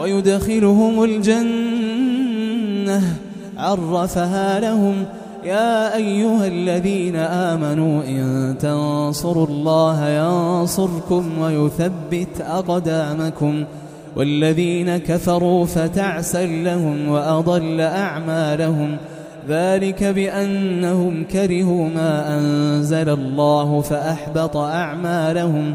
ويدخلهم الجنة. عرفها لهم يا أيها الذين آمنوا إن تنصروا الله ينصركم ويثبت أقدامكم. والذين كفروا فتعسا لهم وأضل أعمالهم. ذلك بأنهم كرهوا ما أنزل الله فأحبط أعمالهم.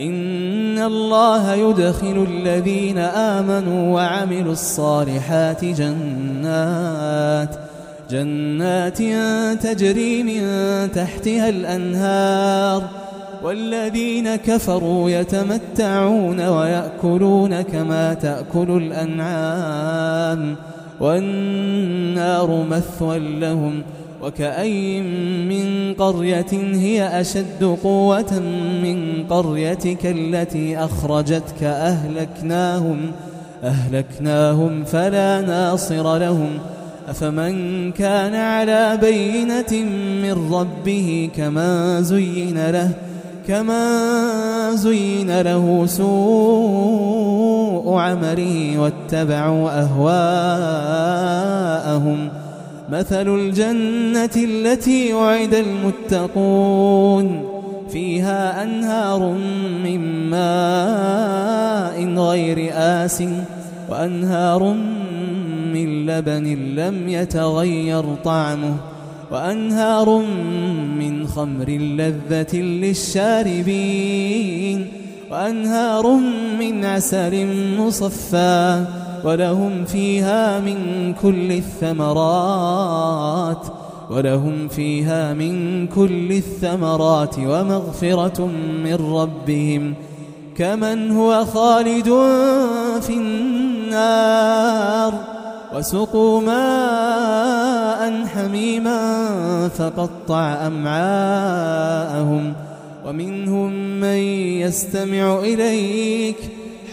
إن الله يدخل الذين آمنوا وعملوا الصالحات جنات جنات تجري من تحتها الأنهار. والذين كفروا يتمتعون ويأكلون كما تأكل الأنعام. والنار مثوى لهم وكأي من قرية هي أشد قوة من قريتك التي أخرجتك أهلكناهم أهلكناهم فلا ناصر لهم. أفمن كان على بينة من ربه كما زين له كما زين له سوء عمله واتبعوا أهواءهم. مثل الجنة التي وعد المتقون فيها أنهار من ماء غير آس وأنهار من لبن لم يتغير طعمه وأنهار من خمر لذة للشاربين وأنهار من عسل مصفى ولهم فيها من كل الثمرات ولهم فيها من كل الثمرات ومغفرة من ربهم. كمن هو خالد في النار وسقوا ماء حميما فقطع أمعاءهم. ومنهم من يستمع إليك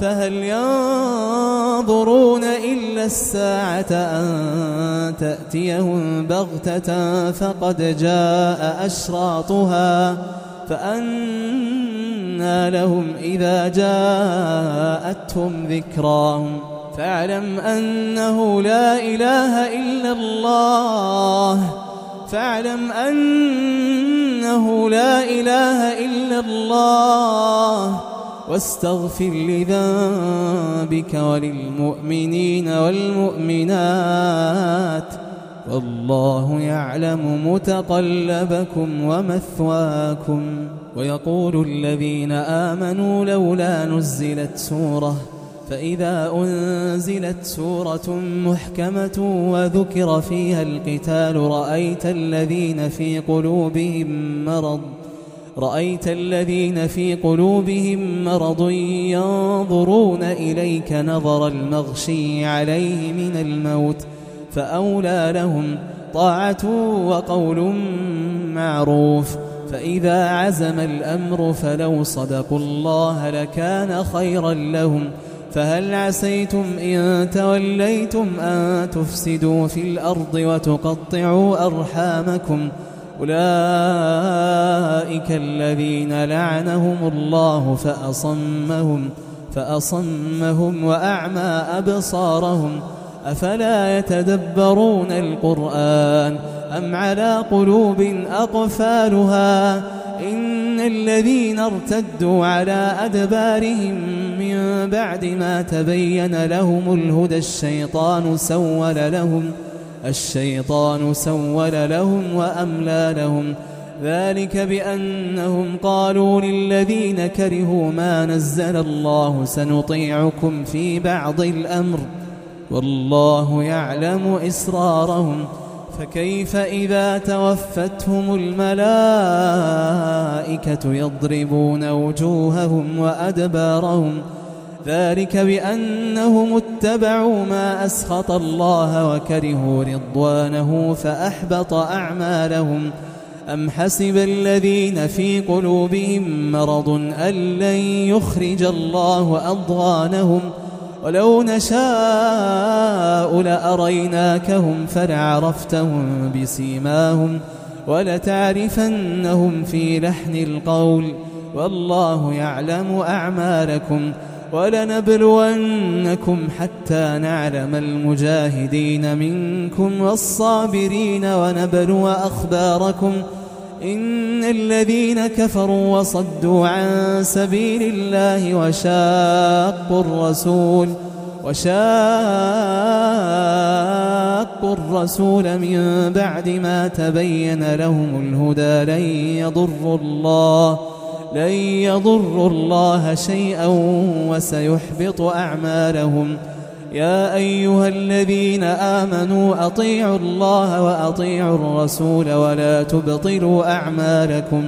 فهل ينظرون إلا الساعة أن تأتيهم بغتة فقد جاء أشراطها فأنى لهم إذا جاءتهم ذكراهم فاعلم أنه لا إله إلا الله فاعلم أنه لا إله إلا الله واستغفر لذنبك وللمؤمنين والمؤمنات والله يعلم متقلبكم ومثواكم ويقول الذين آمنوا لولا نزلت سورة فإذا أنزلت سورة محكمة وذكر فيها القتال رأيت الذين في قلوبهم مرض رأيت الذين في قلوبهم مرض ينظرون إليك نظر المغشي عليه من الموت فأولى لهم طاعة وقول معروف فإذا عزم الأمر فلو صدقوا الله لكان خيرا لهم فهل عسيتم إن توليتم أن تفسدوا في الأرض وتقطعوا أرحامكم أولئك الذين لعنهم الله فأصمهم فأصمهم وأعمى أبصارهم. أفلا يتدبرون القرآن أم على قلوب أقفالها؟ إن الذين ارتدوا على أدبارهم من بعد ما تبين لهم الهدى الشيطان سول لهم. الشيطان سول لهم وأملى لهم ذلك بأنهم قالوا للذين كرهوا ما نزل الله سنطيعكم في بعض الأمر والله يعلم إسرارهم فكيف إذا توفتهم الملائكة يضربون وجوههم وأدبارهم ذلك بأنهم اتبعوا ما أسخط الله وكرهوا رضوانه فأحبط أعمالهم. أم حسب الذين في قلوبهم مرض أن لن يخرج الله أضغانهم ۖ؟ ولو نشاء لأريناكهم فلعرفتهم بسيماهم ولتعرفنهم في لحن القول. والله يعلم أعمالكم. ولنبلونكم حتى نعلم المجاهدين منكم والصابرين ونبلو أخباركم إن الذين كفروا وصدوا عن سبيل الله وشاقوا الرسول وشاقوا الرسول من بعد ما تبين لهم الهدى لن يضروا الله لن يضروا الله شيئا وسيحبط أعمالهم. يا أيها الذين آمنوا أطيعوا الله وأطيعوا الرسول ولا تبطلوا أعمالكم.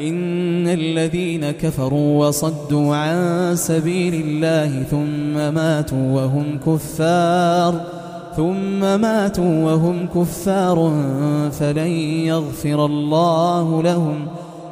إن الذين كفروا وصدوا عن سبيل الله ثم ماتوا وهم كفار ثم ماتوا وهم كفار فلن يغفر الله لهم.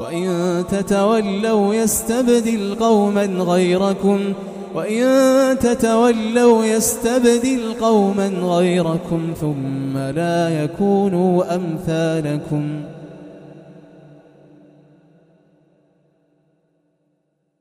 وإن تتولوا يستبدل قوما غيركم وإن تتولوا يستبدل قوما غيركم ثم لا يكونوا أمثالكم